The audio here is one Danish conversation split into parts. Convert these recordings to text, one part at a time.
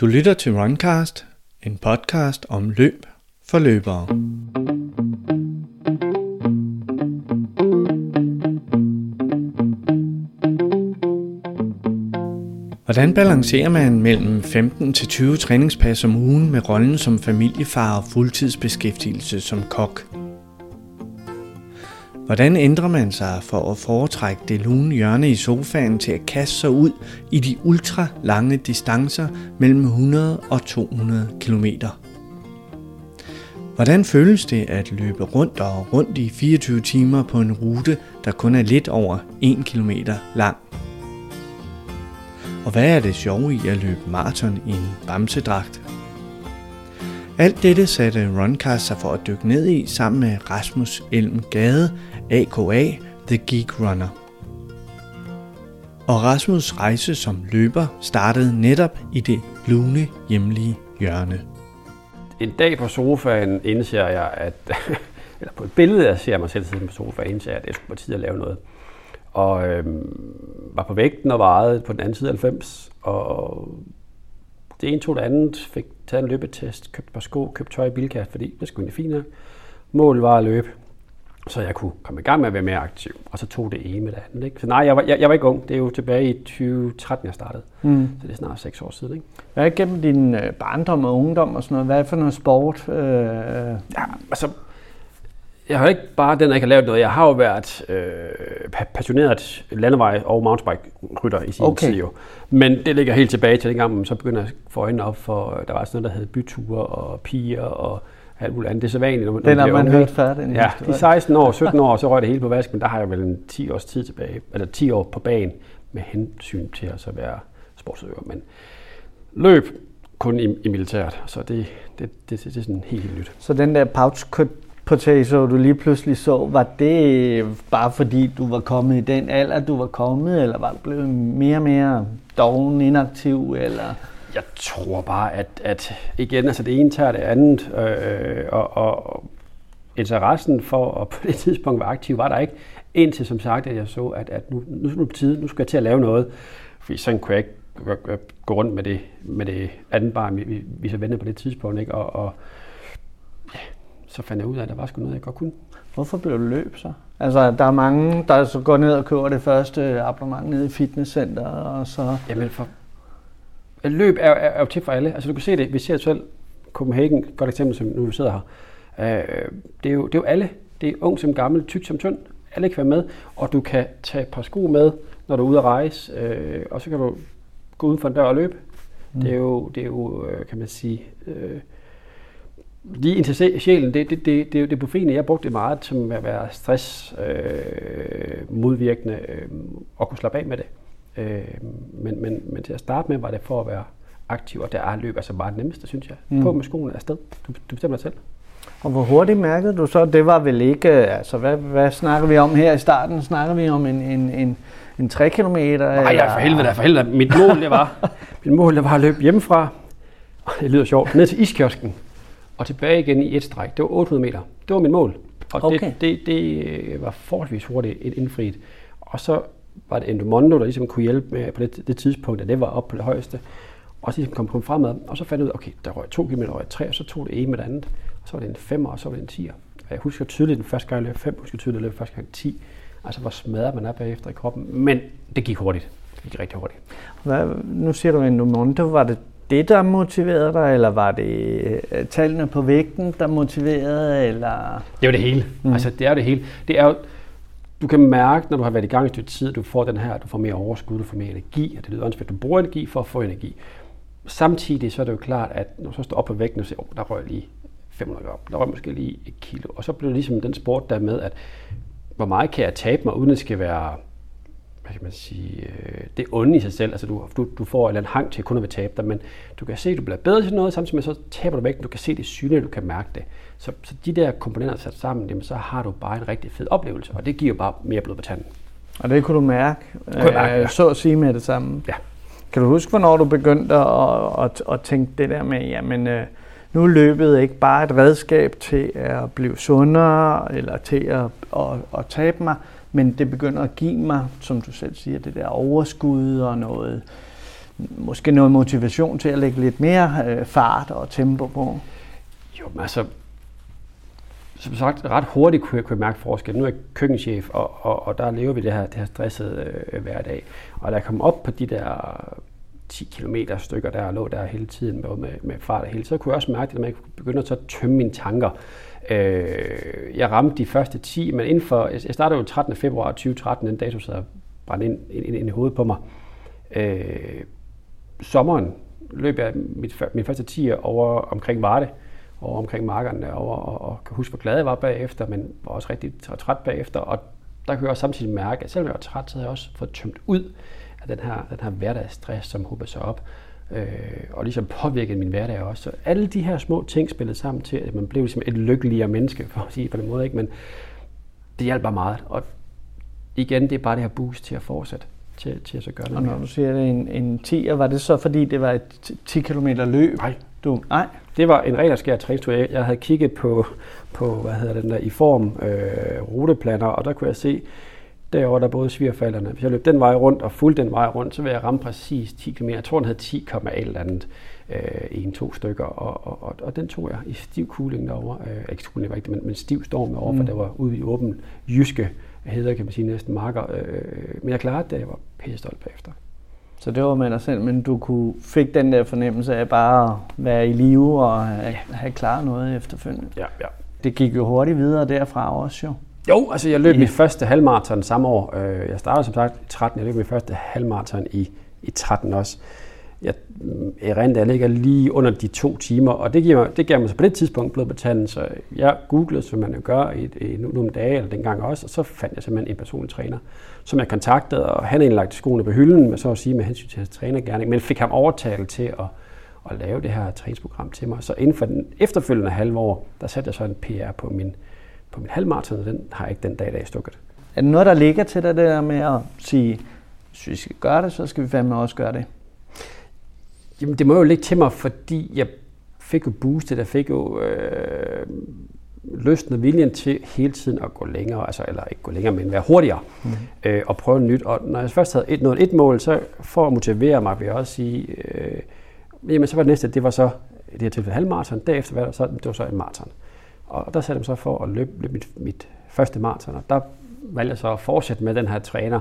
Du lytter til Runcast, en podcast om løb for løbere. Hvordan balancerer man mellem 15 til 20 træningspas om ugen med rollen som familiefar og fuldtidsbeskæftigelse som kok? Hvordan ændrer man sig for at foretrække det lune hjørne i sofaen til at kaste sig ud i de ultra lange distancer mellem 100 og 200 km? Hvordan føles det at løbe rundt og rundt i 24 timer på en rute, der kun er lidt over 1 km lang? Og hvad er det sjove i at løbe maraton i en bamsedragt? Alt dette satte Runcast sig for at dykke ned i sammen med Rasmus Elm Gade, AKA The Geek Runner. Og Rasmus' rejse som løber startede netop i det lune hjemlige hjørne. En dag på sofaen indser jeg, at, eller på et billede, jeg ser mig selv sidde på sofaen, indser jeg, at jeg skulle på tid at lave noget. Og øhm, var på vægten og vejede på den anden side af 90, og det ene tog det andet, fik taget en løbetest, købt et par sko, købt tøj i bilkast, fordi det skulle være fint Målet var at løbe så jeg kunne komme i gang med at være mere aktiv. Og så tog det ene med det andet. Ikke? Så nej, jeg var, jeg, jeg var ikke ung. Det er jo tilbage i 2013, jeg startede. Mm. Så det er snart seks år siden. Ikke? Hvad er gennem din øh, barndom og ungdom og sådan noget? Hvad er for noget sport? Øh... Ja, altså, jeg har ikke bare den, der ikke har lavet noget. Jeg har jo været øh, passioneret landevej og mountainbike-rytter i sin okay. tid jo. Men det ligger helt tilbage til dengang, man så begynder at få øjnene op for, der var sådan noget, der hed byture og piger og alt muligt andet. Det er så vanligt, når man, den har man hørt før, den Ja, de 16 år, 17 år, så røg det hele på vasken, der har jeg vel en 10 års tid tilbage, eller 10 år på banen med hensyn til at så være sportsøver. Men løb kun i, i militæret, så det, det, det, det, er sådan helt, helt nyt. Så den der pouch potato, du lige pludselig så, var det bare fordi, du var kommet i den alder, du var kommet, eller var du blevet mere og mere doven, inaktiv, eller... Jeg tror bare, at, at igen, altså det ene tager det andet, øh, og, og interessen for at på det tidspunkt være aktiv var der ikke, indtil som sagt, at jeg så, at, at nu, nu på tide, nu skal jeg til at lave noget, fordi sådan kunne jeg ikke gå rundt med det, med det andet barn, vi, vi så ventede på det tidspunkt, ikke? Og, og ja, så fandt jeg ud af, at der var sgu noget, jeg godt kunne. Hvorfor blev du løb så? Altså, der er mange, der så går ned og køber det første abonnement nede i fitnesscenter, og så... Jamen, for, løb er, er, er jo til for alle. Altså du kan se det, vi ser selv Copenhagen, godt eksempel, som nu vi sidder her. Øh, det, er jo, det er jo alle. Det er ung som gammel, tyk som tynd. Alle kan være med, og du kan tage et par sko med, når du er ude at rejse, øh, og så kan du gå uden for en dør og løbe. Mm. Det er jo, det er jo øh, kan man sige, øh, lige til sjælen, det, det, det, det, det befriende. Jeg brugte det meget som at være stress øh, modvirkende øh, og kunne slappe af med det. Øh, men, men, men til at starte med var det for at være aktiv, og der er løb altså bare det nemmeste, synes jeg. Mm. På med skoene afsted. Du, du bestemmer dig selv. Og hvor hurtigt mærkede du så, det var vel ikke, altså hvad, hvad snakker vi om her i starten? Snakker vi om en, en, en, en 3 km? Nej, ja, for helvede, for helvede. Mit mål, det var, mit mål, det var at løbe hjemmefra, og det lyder sjovt, ned til iskiosken, og tilbage igen i et stræk. Det var 800 meter. Det var mit mål. Og okay. det, det, det var forholdsvis hurtigt et indfriet. Og så var det Endomondo, der ligesom kunne hjælpe med på det, det tidspunkt, at det var op på det højeste. Og så ligesom kom på fremad, og så fandt jeg ud okay, der røg 2 km, over 3, og så tog det en med det andet. Og så var det en 5, og så var det en 10. Og jeg husker tydeligt den første gang, jeg løb 5, husker tydeligt, at jeg løb første gang 10. Altså, hvor smadret man er bagefter i kroppen. Men det gik hurtigt. Det gik rigtig hurtigt. Hvad, nu siger du Endomondo, var det det, der motiverede dig, eller var det øh, tallene på vægten, der motiverede, eller? Det var det hele. Mm. Altså, det er det hele. Det er jo, du kan mærke, når du har været i gang i stykke tid, at du får den her, du får mere overskud, du får mere energi, og det lyder åndssvagt, du bruger energi for at få energi. Samtidig så er det jo klart, at når du så står op på vægten og siger, oh, der røg lige 500 gram, der røg måske lige et kilo, og så bliver det ligesom den sport der med, at hvor meget kan jeg tabe mig, uden at det skal være hvad kan man sige, øh, det onde i sig selv. Altså du, du, du får en eller anden hang til kun at vil tabe dig, men du kan se, at du bliver bedre til noget, samtidig med så taber du vægt, du kan se det synligt, du kan mærke det. Så, så de der komponenter sat sammen, jamen, så har du bare en rigtig fed oplevelse, og det giver bare mere blod på tanden. Og det kunne du mærke, kunne øh, mærke ja. så at sige med det samme? Ja. Kan du huske, hvornår du begyndte at, at, at tænke det der med, jamen øh, nu er løbet ikke bare et redskab til at blive sundere, eller til at, at, at tabe mig, men det begynder at give mig, som du selv siger, det der overskud og noget måske noget motivation til at lægge lidt mere øh, fart og tempo på? Jo, men altså, som sagt, ret hurtigt kunne jeg, kunne jeg mærke forskel. Nu er jeg køkkenchef, og, og, og der lever vi det her, det her stressede øh, hverdag. Og da jeg kom op på de der 10 km stykker, der lå der hele tiden med, med, med fart og hele, så kunne jeg også mærke, at jeg begyndte at tømme mine tanker. Øh, jeg ramte de første 10, men inden for, jeg startede jo 13. februar 2013, den dato så brændt ind, ind, ind, i hovedet på mig. Øh, sommeren løb jeg mit, min første 10 over omkring Varde, over omkring markerne over, og, og kan huske, hvor glad jeg var bagefter, men var også rigtig træt bagefter. Og der kunne jeg også samtidig mærke, at selvom jeg var træt, så havde jeg også fået tømt ud af den her, den her hverdagsstress, som håber sig op. Øh, og ligesom påvirket min hverdag også. Så alle de her små ting spillede sammen til, at man blev ligesom et lykkeligere menneske, for at sige på den måde. Ikke? Men det hjalp bare meget. Og igen, det er bare det her boost til at fortsætte til, til at så gøre noget Og når du siger det en, en 10, var det så fordi, det var et 10 km løb? Nej. Du, nej. Det var en ren og skær træningstur. Jeg havde kigget på, på hvad hedder den der, i form øh, ruteplaner, og der kunne jeg se, derovre der både svigerforældrene. Hvis jeg løb den vej rundt og fulgte den vej rundt, så ville jeg ramme præcis 10 km. Jeg tror, den havde 10,1 eller andet øh, en to stykker, og, og, og, og den tog jeg i stiv cooling derovre. Øh, ikke cooling var ikke men, men stiv storm derovre, mm. for det var ude i åben jyske heder, kan man sige, næsten marker. Øh, men jeg klarede det, jeg var pisse stolt bagefter. Så det var med dig selv, men du kunne, fik den der fornemmelse af bare at være i live og have, have klaret noget efterfølgende. Ja, ja. Det gik jo hurtigt videre derfra også jo. Jo, altså jeg løb ja. mit første halvmarathon samme år. Øh, jeg startede som sagt i 13, jeg løb mit første halvmarathon i, i 13 også. Jeg, jeg jeg ligger lige under de to timer, og det, giver mig, det gav mig så på det tidspunkt blod på tanden, så jeg googlede, som man jo gør i, i nogle dage, eller dengang også, og så fandt jeg simpelthen en personlig træner, som jeg kontaktede, og han havde lagt skoene på hylden, med så at sige med hensyn til hans trænergærning, men fik ham overtalt til at, at lave det her træningsprogram til mig. Så inden for den efterfølgende halve år, der satte jeg så en PR på min, på min halvmarathon, og den har jeg ikke den dag i dag stukket. Er det noget, der ligger til dig, det der med at sige, hvis vi skal gøre det, så skal vi fandme også gøre det? Jamen, det må jo ligge til mig, fordi jeg fik jo boostet, jeg fik jo øh, lysten og viljen til hele tiden at gå længere, altså, eller ikke gå længere, men være hurtigere mm. øh, og prøve nyt. Og når jeg først havde et, nået et mål, så for at motivere mig, vil jeg også sige, øh, jamen så var det næste, det var så, i det her tilfælde halvmarathon, derefter var det, så, det var så en maraton. Og der satte jeg mig så for at løbe, løbe mit, mit første maraton, og der valgte jeg så at fortsætte med den her træner,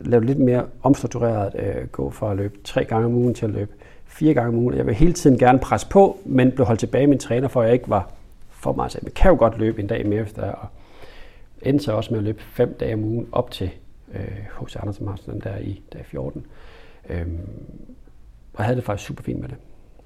lave lidt mere omstruktureret, øh, gå fra at løbe tre gange om ugen til at løbe fire gange om ugen. Jeg vil hele tiden gerne presse på, men blev holdt tilbage af min træner, for jeg ikke var for meget. Så jeg kan jo godt løbe en dag mere efter, og endte så også med at løbe fem dage om ugen op til H.C. Øh, Andersen Marsen der i dag 14. Øhm, og jeg havde det faktisk super fint med det.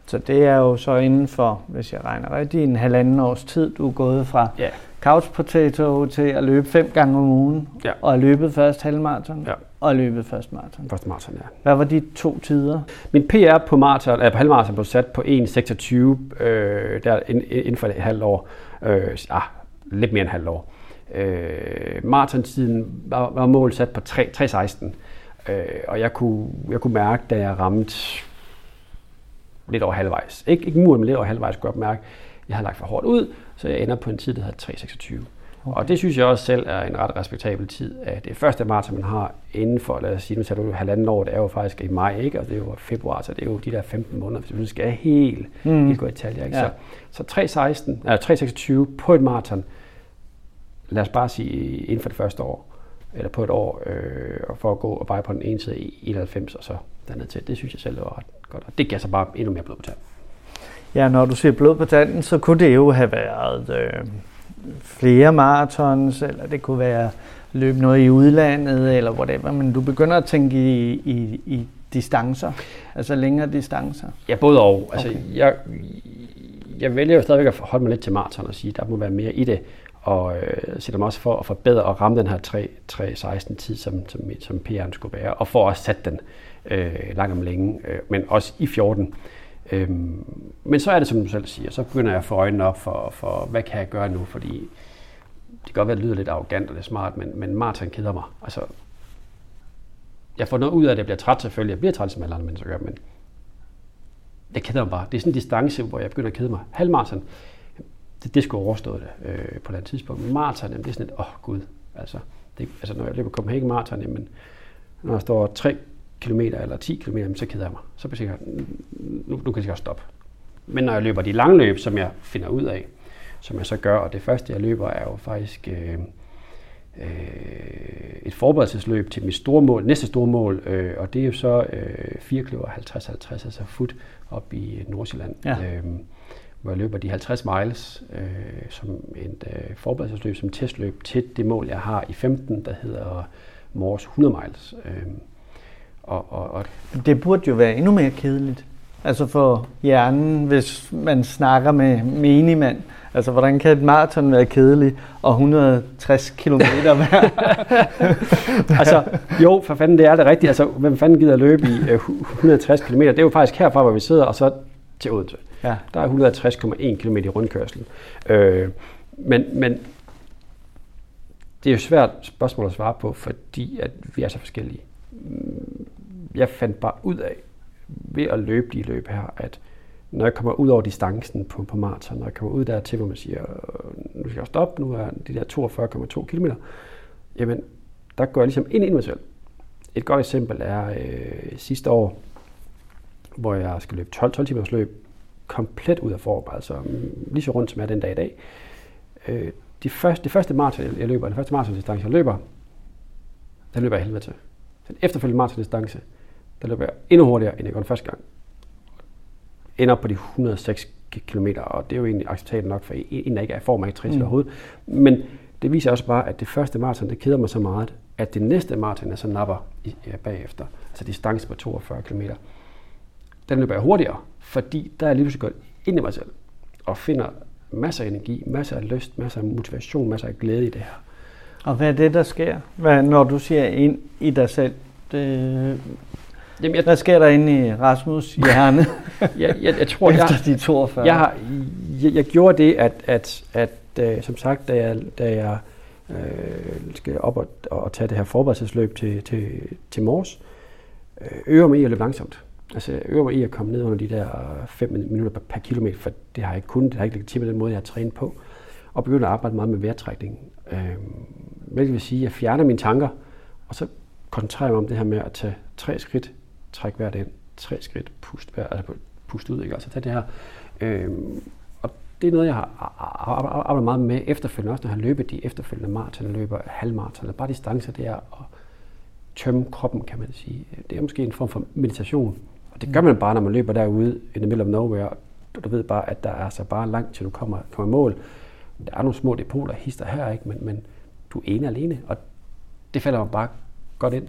Så det er jo så inden for, hvis jeg regner rigtigt, en halvanden års tid, du er gået fra ja. couch potato til at løbe fem gange om ugen, ja. og har løbet først halvmarathon, ja. og løbet først maraton. Først maraton, ja. Hvad var de to tider? Min PR på, maraton, øh, på halvmaraton blev sat på 1.26 øh, der inden for et halvt år. Øh, ah, lidt mere end halvt år. Øh, maratontiden var, var målet sat på 3.16, øh, og jeg kunne, jeg kunne mærke, da jeg ramte lidt over halvvejs. Ikke, ikke muren, men lidt over halvvejs kunne jeg mærke, at jeg har lagt for hårdt ud, så jeg ender på en tid, der hedder 3.26. Okay. Og det synes jeg også selv er en ret respektabel tid. At det første maraton, man har inden for, lad os sige, nu tager du halvanden år, det er jo faktisk i maj, ikke? og det er jo februar, så det er jo de der 15 måneder, hvis du skal helt, mm. helt gå i detaljer. Ikke? Ja. Så, så 3.16, eller 3.26 på et maraton, lad os bare sige inden for det første år, eller på et år, øh, for at gå og veje på den ene side i 91, og så derned til. Det synes jeg selv var ret godt, og det gav så bare endnu mere blod på tanden. Ja, når du siger blod på tanden, så kunne det jo have været øh, flere maratons, eller det kunne være løbe noget i udlandet, eller whatever, men du begynder at tænke i, i, i distancer, altså længere distancer. Ja, både og. Altså, okay. jeg, jeg vælger jo stadigvæk at holde mig lidt til maraton og sige, at der må være mere i det, og øh, sætter mig også for at forbedre og ramme den her 3-16 tid, som, som, som PR'en skulle være, og for at sætte den øh, langt om længe, øh, men også i 14. Øhm, men så er det, som du selv siger, så begynder jeg at få øjnene op for, for hvad kan jeg gøre nu, fordi det kan godt være, at det lyder lidt arrogant og lidt smart, men, men maraton keder mig. Altså, jeg får noget ud af det, jeg bliver træt selvfølgelig, jeg bliver træt som alle andre mennesker gør, men det keder mig bare. Det er sådan en distance, hvor jeg begynder at kede mig. Halvmarathon, det, det skulle overstå det øh, på et tidspunkt. Men maraton, det er sådan et, åh oh, gud, altså, det, altså når jeg løber Copenhagen Marathon, jamen, når der står tre km eller 10 km, så keder jeg mig. Så bliver jeg, nu, nu kan jeg stoppe. Men når jeg løber de lange løb, som jeg finder ud af, som jeg så gør, og det første jeg løber er jo faktisk øh, øh, et forberedelsesløb til mit store mål, næste store mål, øh, og det er jo så øh, 4 km 50-50, altså fut op i Nordsjælland. Ja. Øh, hvor jeg løber de 50 miles øh, som et øh, forberedelsesløb, som testløb til det mål, jeg har i 15, der hedder Mors 100 miles. Øh, og, og, og det burde jo være endnu mere kedeligt. Altså for hjernen, hvis man snakker med menigmand. Altså, hvordan kan et maraton være kedeligt og 160 km hver? altså, jo, for fanden, det er det rigtigt. Altså, hvem fanden gider løbe i 160 km? Det er jo faktisk herfra, hvor vi sidder, og så til Odense. Ja. Der er 160,1 km i rundkørslen. Øh, men, men det er jo svært spørgsmål at svare på, fordi at vi er så forskellige. Jeg fandt bare ud af, ved at løbe de løb her, at når jeg kommer ud over distancen på, på maraton, når jeg kommer ud der til, hvor man siger, nu skal jeg stoppe, nu er de der 42,2 km, jamen, der går jeg ligesom ind i mig selv. Et godt eksempel er øh, sidste år, hvor jeg skal løbe 12, 12 timers løb, komplet ud af form, altså mm, lige så rundt som jeg er den dag i dag. Øh, de første, det første maraton, jeg løber, den første maratondistance, jeg løber, der løber jeg helvede til. Den efterfølgende maratondistance, der løber jeg endnu hurtigere, end jeg gjorde den første gang. Ender på de 106 km, og det er jo egentlig acceptabelt nok for en, der ikke er i form af træning mm. overhovedet. Men det viser også bare, at det første maraton, det keder mig så meget, at det næste maraton, jeg så napper i, ja, bagefter, altså distance på 42 km, den løber jeg hurtigere, fordi der er lige pludselig gået ind i mig selv, og finder masser af energi, masser af lyst, masser af motivation, masser af glæde i det her. Og hvad er det, der sker, hvad, når du siger ind i dig selv? Det, Jamen, jeg, hvad sker der inde i Rasmus hjerne? jeg, jeg, jeg tror, Efter jeg, de 42? Jeg, har, jeg, jeg gjorde det, at, at, at uh, som sagt, da jeg, da jeg uh, skal op og, og tage det her forberedelsesløb til, til, til Mors, uh, øver mig i at løbe langsomt. Altså jeg øver mig i at komme ned under de der øh, 5 minutter per, per kilometer, for det har jeg ikke kunnet, det har ikke ligget til med den måde, jeg har trænet på. Og begynder at arbejde meget med vejrtrækning. Øh, hvilket vil sige, at jeg fjerner mine tanker, og så koncentrerer jeg mig om det her med at tage tre skridt, træk vejret ind, tre skridt, pust, vejret, altså pust ud, ikke? altså tage det her. Øh, og det er noget, jeg har arbejdet meget med efterfølgende, også når jeg har løbet de efterfølgende maraton, løber halvmaraton, eller bare distancer, det er at tømme kroppen, kan man sige. Det er måske en form for meditation, og det gør man bare, når man løber derude in the middle of nowhere. Du ved bare, at der er så bare langt til du kommer, kommer i mål. Der er nogle små depoter, hister her, ikke? Men, men du er ene alene, og det falder mig bare godt ind.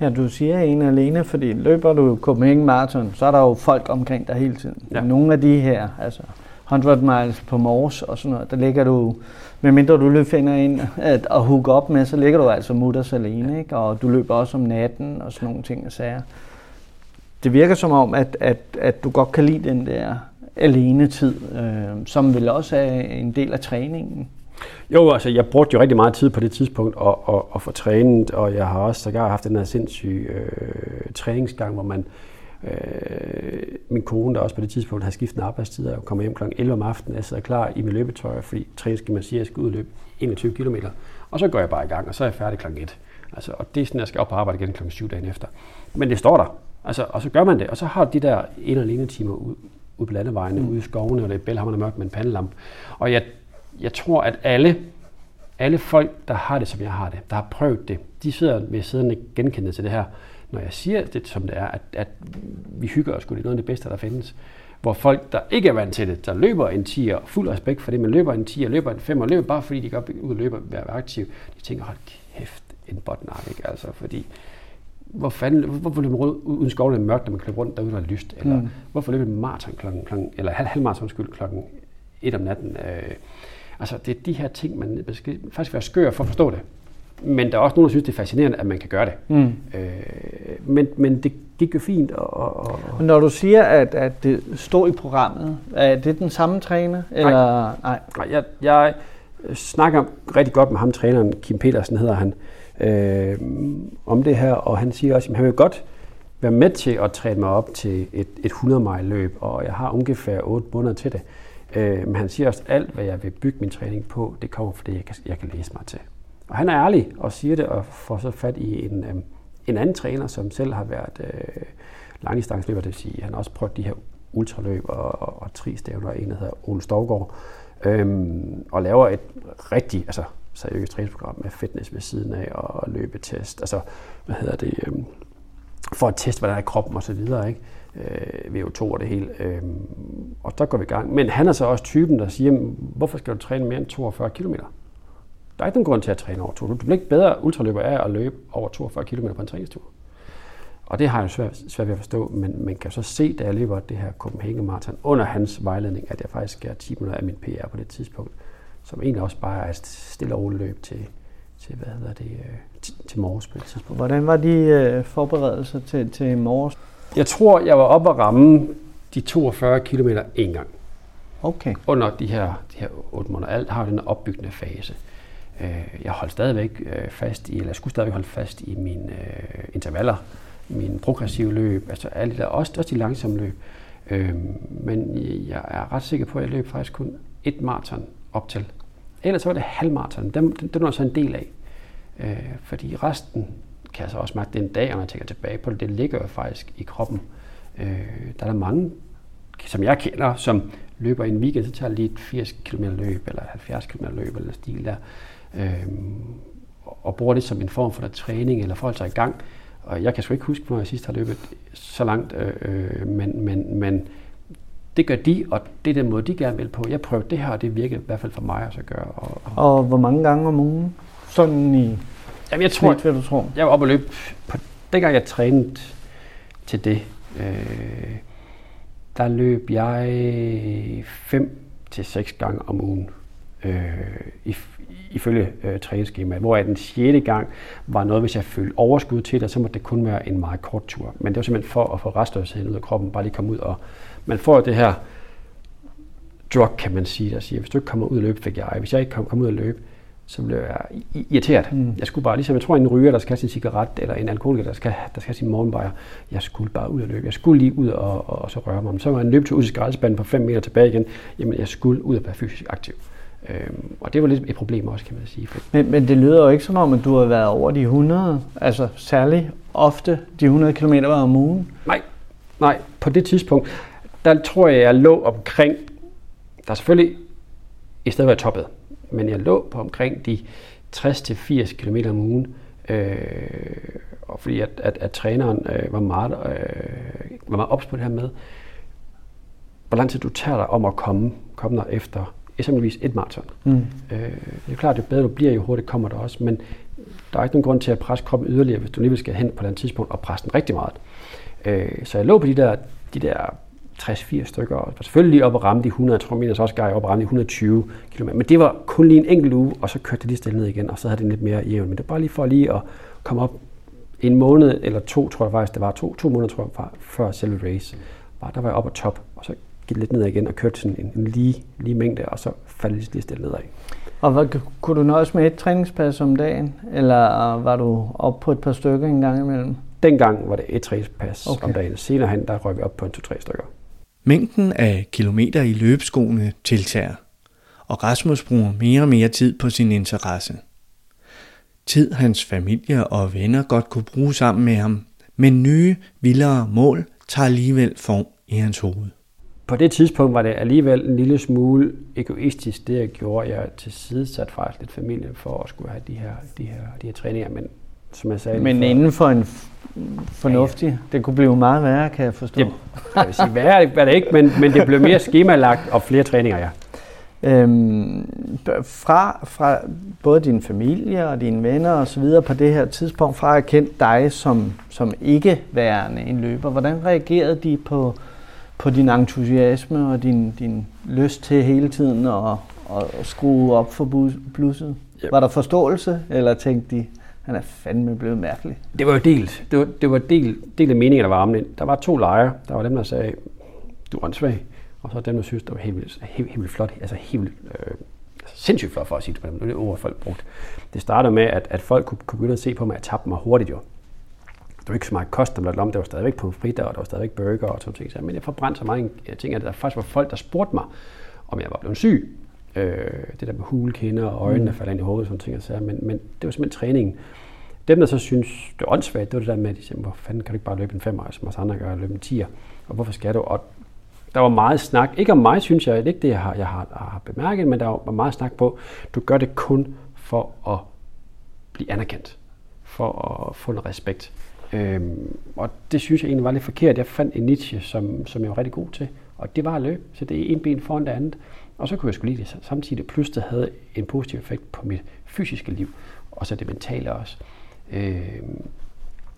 Ja, du siger en alene, fordi løber du Copenhagen Marathon, så er der jo folk omkring dig hele tiden. Ja. Nogle af de her, altså 100 miles på Mors og sådan noget, der ligger du, medmindre du løber finder ind at, at hook op med, så ligger du altså mutters alene, ikke? og du løber også om natten og sådan nogle ting og sager det virker som om, at, at, at du godt kan lide den der alene tid, øh, som vel også er en del af træningen. Jo, altså jeg brugte jo rigtig meget tid på det tidspunkt at, at, at få trænet, og jeg har også sågar haft den her sindssyge øh, træningsgang, hvor man, øh, min kone, der også på det tidspunkt havde skiftet arbejdstid, og kommer hjem kl. 11 om aftenen, jeg sidder klar i min løbetøj, fordi træning siger, man jeg skal ud løbe 21 km, og så går jeg bare i gang, og så er jeg færdig kl. 1. Altså, og det er sådan, at jeg skal op på arbejde igen kl. 7 dagen efter. Men det står der. Altså, og så gør man det, og så har de der en og alene timer ud, ud på landevejene, mm. ude i skovene, og det er bælhammerende mørkt med en pandelamp. Og jeg, jeg tror, at alle, alle folk, der har det, som jeg har det, der har prøvet det, de sidder ved siden genkendende til det her, når jeg siger det, som det er, at, at vi hygger os, det er noget af det bedste, der findes. Hvor folk, der ikke er vant til det, der løber en 10 og fuld respekt for det, men løber en 10 og løber en 5 og løber bare fordi de går ud og løber og være aktiv, de tænker, hold kæft, en botnak, ikke? Altså, fordi hvor fanden, hvorfor løber man uden skoven er mørkt, når man kan rundt derude, der er lyst? Eller mm. hvorfor løber man maraton klokken, klokken, eller halv, halv maraton, skyld, klokken et om natten? Øh, altså, det er de her ting, man skal faktisk være skør for at forstå det. Men der er også nogen, der synes, det er fascinerende, at man kan gøre det. Mm. Øh, men, men det gik jo fint. Og, og, og Når du siger, at, at det står i programmet, er det den samme træner? Eller? Nej, nej. nej jeg, jeg snakker rigtig godt med ham, træneren, Kim Petersen hedder han, øh, øh, om det her, og han siger også, at han vil godt være med til at træne mig op til et, et 100 mile løb, og jeg har ungefær 8 måneder til det. Øh, men han siger også, at alt, hvad jeg vil bygge min træning på, det kommer, fordi jeg kan, jeg kan læse mig til. Og han er ærlig og siger det, og får så fat i en, øh, en anden træner, som selv har været øh, langdistansløber, det vil sige, han har også prøvet de her ultraløb og, og, og tristævner, en der hedder Ole Stovgaard, øhm, og laver et rigtig altså, seriøst træningsprogram med fitness ved siden af og løbetest, altså, hvad hedder det, Øh, for at teste, hvad der er kroppen og så videre, ikke? Øh, VO2 og det hele. Øh, og der går vi i gang. Men han er så også typen, der siger, hvorfor skal du træne mere end 42 km? Der er ikke nogen grund til at træne over 42 Du bliver ikke bedre ultraløber af at løbe over 42 km på en træningstur. Og det har jeg svært, svært ved at forstå, men man kan så se, da jeg løber det her Copenhagen Marathon under hans vejledning, at jeg faktisk er 10 minutter af min PR på det tidspunkt, som egentlig også bare er et stille og løb til, til, hvad hedder det, øh, til, til morges på det tidspunkt. Hvordan var de øh, forberedelser til, til morges? Jeg tror, jeg var oppe at ramme de 42 km en gang. Okay. Under de her, de her 8 måneder. Alt har den opbyggende fase. Øh, jeg holdt stadigvæk fast i, eller jeg skulle stadigvæk holde fast i mine intervaller min progressive løb, altså alle der, også, også de langsomme løb. Øhm, men jeg er ret sikker på, at jeg løb faktisk kun et maraton op til. Ellers så var det halvmaraton. Den, den, den var så en del af. Øh, fordi resten kan jeg så også mærke den dag, når jeg tænker tilbage på det, det ligger jo faktisk i kroppen. Øh, der er der mange, som jeg kender, som løber en weekend, så tager lige et 80 km løb, eller 70 km løb, eller stil der, øh, og bruger det som en form for der træning, eller forhold sig i gang. Og jeg kan sgu ikke huske, når jeg sidst har løbet så langt, øh, øh men, men, men det gør de, og det er den måde, de gerne vil på. Jeg prøvede det her, og det virkede i hvert fald for mig at gøre. Og, og, og hvor mange gange om ugen? Sådan i Jamen, jeg tror, hvad du tror? Jeg var oppe og løbe, på, dengang jeg trænede til det, øh, der løb jeg fem til seks gange om ugen øh, i, ifølge øh, træningsskemaet, hvor den 6. gang var noget, hvis jeg følte overskud til det, så måtte det kun være en meget kort tur. Men det var simpelthen for at få restløsheden ud af kroppen, bare lige komme ud og man får det her drug, kan man sige, der siger, hvis du ikke kommer ud og løbe, fik jeg. Hvis jeg ikke kommer kom ud og løbe, så blev jeg irriteret. Mm. Jeg skulle bare, ligesom jeg tror en ryger, der skal have sin cigaret, eller en alkoholiker, der skal, der skal have sin morgenbajer, jeg skulle bare ud og løbe. Jeg skulle lige ud og, og, og så røre mig. Så var en løb til ud til skraldespanden på 5 meter tilbage igen. Jamen, jeg skulle ud og være fysisk aktiv. Øhm, og det var lidt et problem også, kan man sige. Men, men det lyder jo ikke som om, at du har været over de 100, altså særlig ofte de 100 km om ugen. Nej, nej. På det tidspunkt, der tror jeg, jeg lå omkring, der er selvfølgelig i stedet var jeg toppet, men jeg lå på omkring de 60-80 km om ugen, øh, og fordi at, at, at træneren øh, var meget, øh, var meget ops på det her med, hvor lang tid du tager dig om at komme, komme der efter eksempelvis et maraton. Mm. Øh, det er klart, jo bedre du bliver, jo hurtigt kommer der også, men der er ikke nogen grund til at presse kroppen yderligere, hvis du lige skal hen på den tidspunkt og presse den rigtig meget. Øh, så jeg lå på de der, de der 60-80 stykker, og selvfølgelig lige op og ramme de 100, jeg tror min også gav op og ramme de 120 km, men det var kun lige en enkelt uge, og så kørte det lige stille ned igen, og så havde det lidt mere jævn, men det var bare lige for lige at komme op en måned eller to, tror jeg faktisk, det var to, to måneder, tror jeg, før selve race. Bare der var jeg op og top, og så gik lidt ned igen og kørte sådan en, en lige, lige mængde, og så faldt det lige stille nedad. Og hvad, kunne du nøjes med et træningspas om dagen, eller var du op på et par stykker en gang imellem? Dengang var det et træningspas okay. om dagen. Senere hen, der røg vi op på en to-tre stykker. Mængden af kilometer i løbeskoene tiltager, og Rasmus bruger mere og mere tid på sin interesse. Tid hans familie og venner godt kunne bruge sammen med ham, men nye, vildere mål tager alligevel form i hans hoved på det tidspunkt var det alligevel en lille smule egoistisk, det jeg gjorde. Jeg tilsidesat faktisk lidt familie for at skulle have de her, de her, de her træninger, men som jeg sagde... Men inden for en fornuftig, ja, ja. det kunne blive meget værre, kan jeg forstå. Ja, jeg vil sige, værre er det ikke, men, men det blev mere skemalagt og flere træninger, ja. Øhm, fra, fra både din familie og dine venner og så videre på det her tidspunkt, fra at kendt dig som, som ikke værende en løber, hvordan reagerede de på, på din entusiasme og din, din lyst til hele tiden at, at skrue op for blusset? Yep. Var der forståelse, eller tænkte de, han er fandme blevet mærkelig? Det var jo delt. Det var, det var del, del af meningen, der var om Der var to lejre. Der var dem, der sagde, du er svag. Og så dem, der synes, det var helt vildt, helt, helt vildt flot. Altså helt vildt, øh, sindssygt flot for at sige det på dem. Det er det ord, folk brugt. Det startede med, at, at folk kunne, kunne begynde at se på mig, at jeg tabte mig hurtigt jo det var ikke så meget kost, der om, det var stadigvæk på fritter, og der var stadigvæk burger og sådan ting. Men jeg forbrændte så mange ting, at der faktisk var folk, der spurgte mig, om jeg var blevet syg. Øh, det der med hulkinder og øjnene, der mm. faldt ind i hovedet, sådan ting. Så, men, men det var simpelthen træningen. Dem, der så synes, det er åndssvagt, det var det der med, at de siger, hvor fanden kan du ikke bare løbe en 5 som os andre gør, løbe en 10'er, og hvorfor skal du? Og der var meget snak, ikke om mig, synes jeg, ikke det, jeg har, jeg har, har bemærket, men der var meget snak på, du gør det kun for at blive anerkendt, for at få en respekt. Øhm, og det synes jeg egentlig var lidt forkert. Jeg fandt en niche, som, som jeg var rigtig god til, og det var at løbe, så det er en ben foran det andet. Og så kunne jeg skulle lide det samtidig, plus det havde en positiv effekt på mit fysiske liv, og så det mentale også. Øh,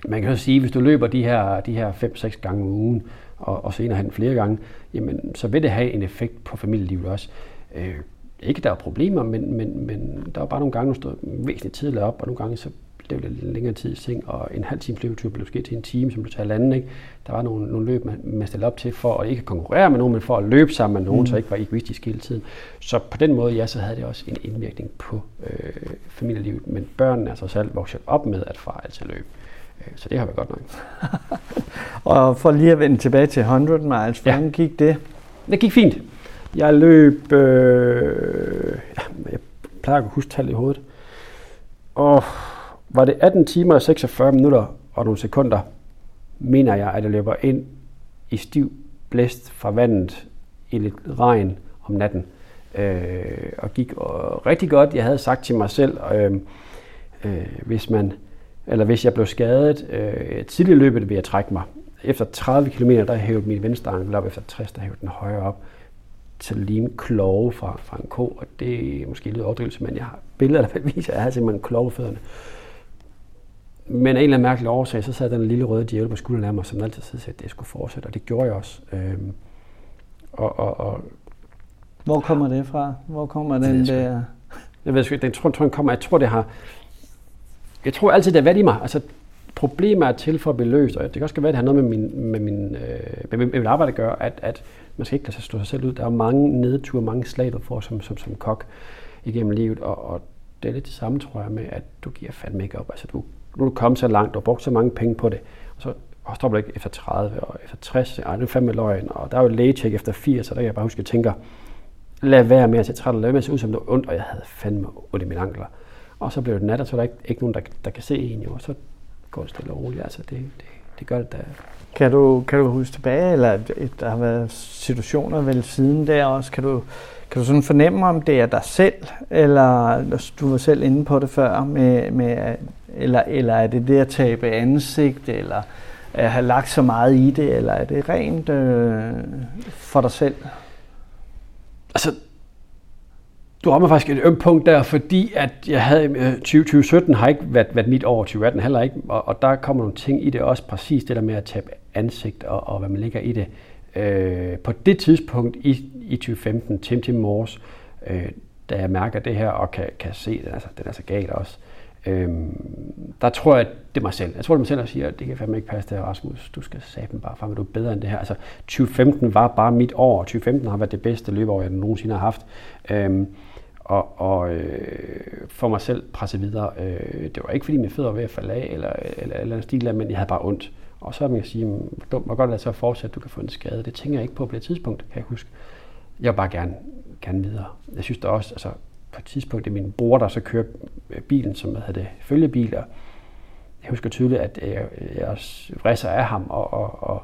man kan også sige, hvis du løber de her, de her 5-6 gange om ugen, og, og senere hen flere gange, jamen, så vil det have en effekt på familielivet også. Øh, ikke der er problemer, men, men, men der er bare nogle gange, du står væsentligt tidligere op, og nogle gange så blev det lidt længere tid seng, og en halv times løbetur blev måske til en time, som du tager halvanden. Ikke? Der var nogle, nogle løb, man, man stillede op til for at ikke konkurrere med nogen, men for at løbe sammen med nogen, mm. så ikke var egoistisk hele tiden. Så på den måde, ja, så havde det også en indvirkning på øh, familielivet. Men børnene er så selv vokset op med, at far altid løb. Øh, så det har været godt nok. og for lige at vende tilbage til 100 miles, hvordan ja. gik det? Det gik fint. Jeg løb, øh, jeg plejer at huske tallet i hovedet, og var det 18 timer og 46 minutter og nogle sekunder, mener jeg, at jeg løber ind i stiv blæst fra vandet i lidt regn om natten. Øh, og gik og rigtig godt. Jeg havde sagt til mig selv, øh, øh, hvis man eller hvis jeg blev skadet øh, tidligere i løbet, ville jeg trække mig. Efter 30 km, der hævede min venstre ankel op, efter 60, der hævede den højre op til at kloge fra, fra en ko, og det er måske lidt overdrivelse, men jeg har billeder, der viser, at jeg havde simpelthen kloge fødderne. Men af en eller anden mærkelig årsag, så sad den lille røde djævel på skulderen af mig, som altid sagde, at det skulle fortsætte, og det gjorde jeg også. Øhm, og, og, og, Hvor kommer det fra? Hvor kommer den det, der... Jeg ved ikke, den tror, tror, kommer, jeg tror, det har, jeg tror altid, det er været i mig. Altså, problemer er til for at blive løst, og det kan også være, at det har noget med min, med min, øh, med med min arbejde at gøre, at, at man skal ikke lade sig slå sig selv ud. Der er mange nedture, mange slag, du får som, som, som kok igennem livet, og, og det er lidt det samme, tror jeg, med, at du giver fandme ikke op. Altså, du, nu er du kommet så langt, du har brugt så mange penge på det, og så og stopper du ikke efter 30 og efter 60, ej, det er fandme løgn, og der er jo lægecheck efter 80, så der kan jeg bare huske, at jeg tænker, lad være med at se træt, lad være med at se ud som det ondt, og jeg havde fandme ondt i mine ankler. Og så blev det nat, og så er der ikke, ikke nogen, der, der kan se en, jo, og så går det stille og roligt. Altså, det, det, det gør det da. Kan du, kan du huske tilbage, eller der har været situationer vel siden der også, kan du, kan du sådan fornemme, om det er dig selv, eller du var selv inde på det før, med, med, eller, eller er det det at tabe ansigt, eller at have lagt så meget i det, eller er det rent øh, for dig selv? Altså, du rammer faktisk et ømt punkt der, fordi at jeg havde øh, 2017 har ikke været, været mit år, 2018 heller ikke, og, og der kommer nogle ting i det også, præcis det der med at tabe ansigt og, og hvad man ligger i det. Øh, på det tidspunkt i, i 2015, Tim Tim Mors, øh, da jeg mærker det her og kan, kan se, det, altså, den er så galt også, øh, der tror jeg, det er mig selv. Jeg tror, det er mig selv, der siger, at det kan fandme ikke passe det her, Rasmus. Du skal saben bare frem, du er bedre end det her. Altså, 2015 var bare mit år. 2015 har været det bedste løbeår, jeg nogensinde har haft. Øh, og, og øh, for mig selv presse videre. Øh, det var ikke fordi mine fødder var ved at falde af, eller, eller, eller en stil, men jeg havde bare ondt. Og så man kan sige, hvor godt er det så at fortsætte, du kan få en skade. Det tænker jeg ikke på på det tidspunkt, kan jeg huske. Jeg vil bare gerne, gerne videre. Jeg synes da også, altså på et tidspunkt, det er min bror, der så kører bilen, som hedder det, følgebil, og jeg husker tydeligt, at jeg, jeg vrisser af ham og, og, og,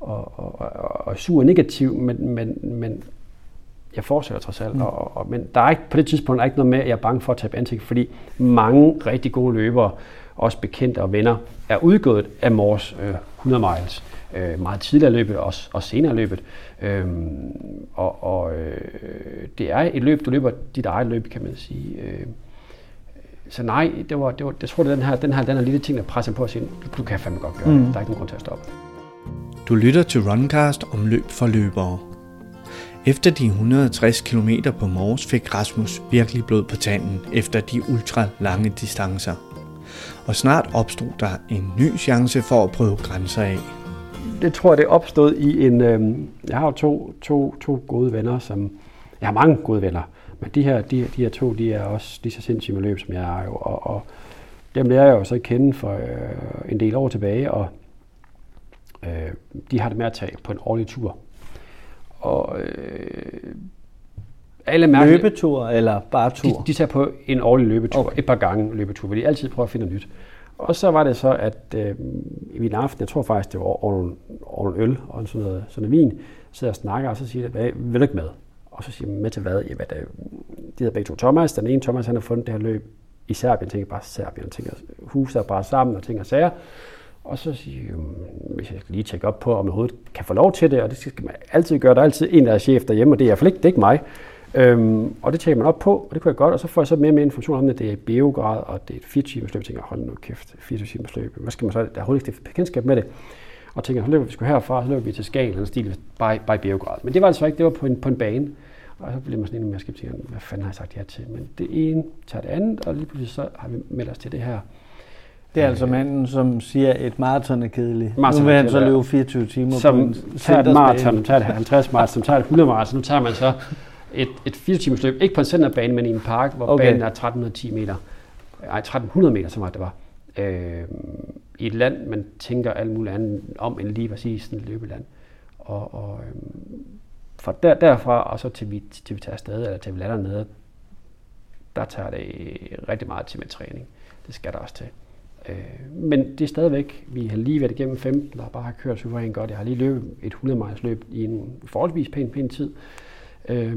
og, og, og, og sur negativ, men, men, men jeg fortsætter trods alt. Mm. Og, og, men der er ikke, på det tidspunkt er ikke noget med, at jeg er bange for at tabe ansigt, fordi mange rigtig gode løbere, også bekendte og venner, er udgået af Mors øh, 100 miles. Øh, meget tidligere løbet, også, og senere løbet. Øhm, og og øh, det er et løb, du løber dit eget løb, kan man sige. Øh, så nej, det var, det var, jeg tror, det er den her, den her, den her lille ting, der presser på at sige, du, du kan fandme godt gøre mm. det. Der er ikke nogen grund til at stoppe. Du lytter til Runcast om løb for løbere. Efter de 160 km på Mors fik Rasmus virkelig blod på tanden efter de ultra lange distancer. Og snart opstod der en ny chance for at prøve grænser af. Det tror jeg, det opstod i en... Øh, jeg har jo to, to, to gode venner, som... Jeg har mange gode venner, men de her, de, de her to, de er også lige så sindssyge med løb, som jeg er jo. Og, og dem lærer jeg jo så at kende for øh, en del år tilbage, og øh, de har det med at tage på en årlig tur og øh, alle mærkelige, løbetur eller bare tur? De, de tager på en årlig løbetur, okay. et par gange løbetur, hvor de altid prøver at finde nyt. og så var det så, at øh, i en aften, jeg tror faktisk, det var over over nogle øl og sådan noget, sådan noget vin, sidder og snakker, og så siger jeg, vil du ikke med? Og så siger jeg, med til hvad? Jamen, det, de hedder begge to Thomas. Den ene Thomas, han har fundet det her løb i Serbien. Jeg tænker bare, Serbien tænker, huset er bare sammen og ting og sager. Og så siger jeg, hvis jeg skal lige tjekke op på, om jeg overhovedet kan få lov til det, og det skal man altid gøre. Der er altid en, der er chef derhjemme, og det er i hvert fald ikke, det er ikke mig. Øhm, og det tjekker man op på, og det kunne jeg godt, og så får jeg så mere og mere information om det. Det er i Beograd, og det er et 4 timers løb. Jeg tænker, hold nu kæft, 4 timers løb. Hvad skal man så? Der er overhovedet ikke bekendtskab med det. Og tænker, så løber vi sgu herfra, så løber vi til Skagen, eller stil, bare i Beograd. Men det var altså ikke, det var på en, på en bane. Og så bliver man sådan endnu mere skeptisk. Hvad fanden har jeg sagt ja til? Men det ene tager det andet, og lige pludselig så har vi meldt os til det her. Det er altså manden, som siger, at et maraton er kedeligt. Marathon nu vil han så løbe 24 timer som på en tager et maraton, tager et 50 maraton, som tager et 100 maraton. Nu tager man så et, et 4 timers løb, ikke på en centerbane, men i en park, hvor okay. banen er 1310 meter. Nej, 1300 meter, så meget det var. Øh, I et land, man tænker alt muligt andet om, end lige præcis sådan et løbeland. Og, og øh, fra der, derfra og så til vi, til vi tager afsted, eller til vi lander nede, der tager det rigtig meget til med træning. Det skal der også til. Øh, men det er stadigvæk, vi har lige været igennem 15, der bare har kørt suverænt godt. Jeg har lige løbet et 100 miles løb i en forholdsvis pæn, pæn tid, øh,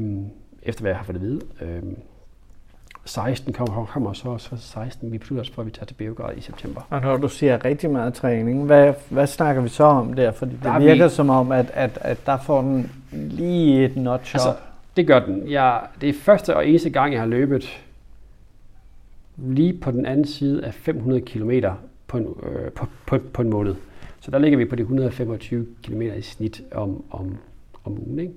efter hvad jeg har fået at vide. Øh, 16 kommer, kommer så, så 16. Vi beslutter os for, at vi tager til Beograd i september. Og når du siger rigtig meget træning, hvad, hvad snakker vi så om der? Fordi det der virker vi, som om, at, at, at der får den lige et notch altså, Det gør den. Jeg, det er første og eneste gang, jeg har løbet lige på den anden side af 500 km på en, øh, på, på, på en måned. Så der ligger vi på de 125 km i snit om, om, om ugen. Ikke?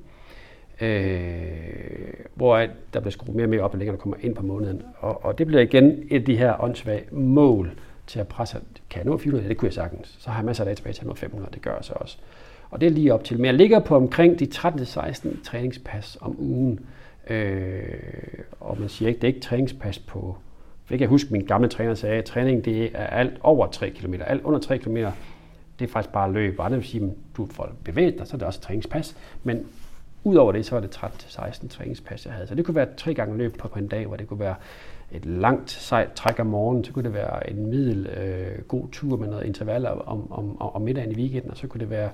Øh, hvor der bliver skruet mere og mere op, og længere der kommer ind på måneden. Og, og det bliver igen et af de her åndssvage mål til at presse, kan jeg nå 400? Ja, det kunne jeg sagtens. Så har jeg masser af dage tilbage til at nå 500, det gør jeg så også. Og det er lige op til. Men jeg ligger på omkring de 13-16 træningspas om ugen. Øh, og man siger ikke, det er ikke træningspas på... Jeg kan huske, min gamle træner sagde, at træning det er alt over 3 km. Alt under 3 km, det er faktisk bare løb. Og andre vil sige, at du får bevæget dig, så er det også træningspas. Men Udover det, så var det 13-16 træningspas, jeg havde. Så det kunne være tre gange løb på, på en dag, hvor det kunne være et langt sejt træk om morgenen, så kunne det være en middel øh, god tur med noget intervaller om, om, om, om middagen i weekenden, og så kunne det være,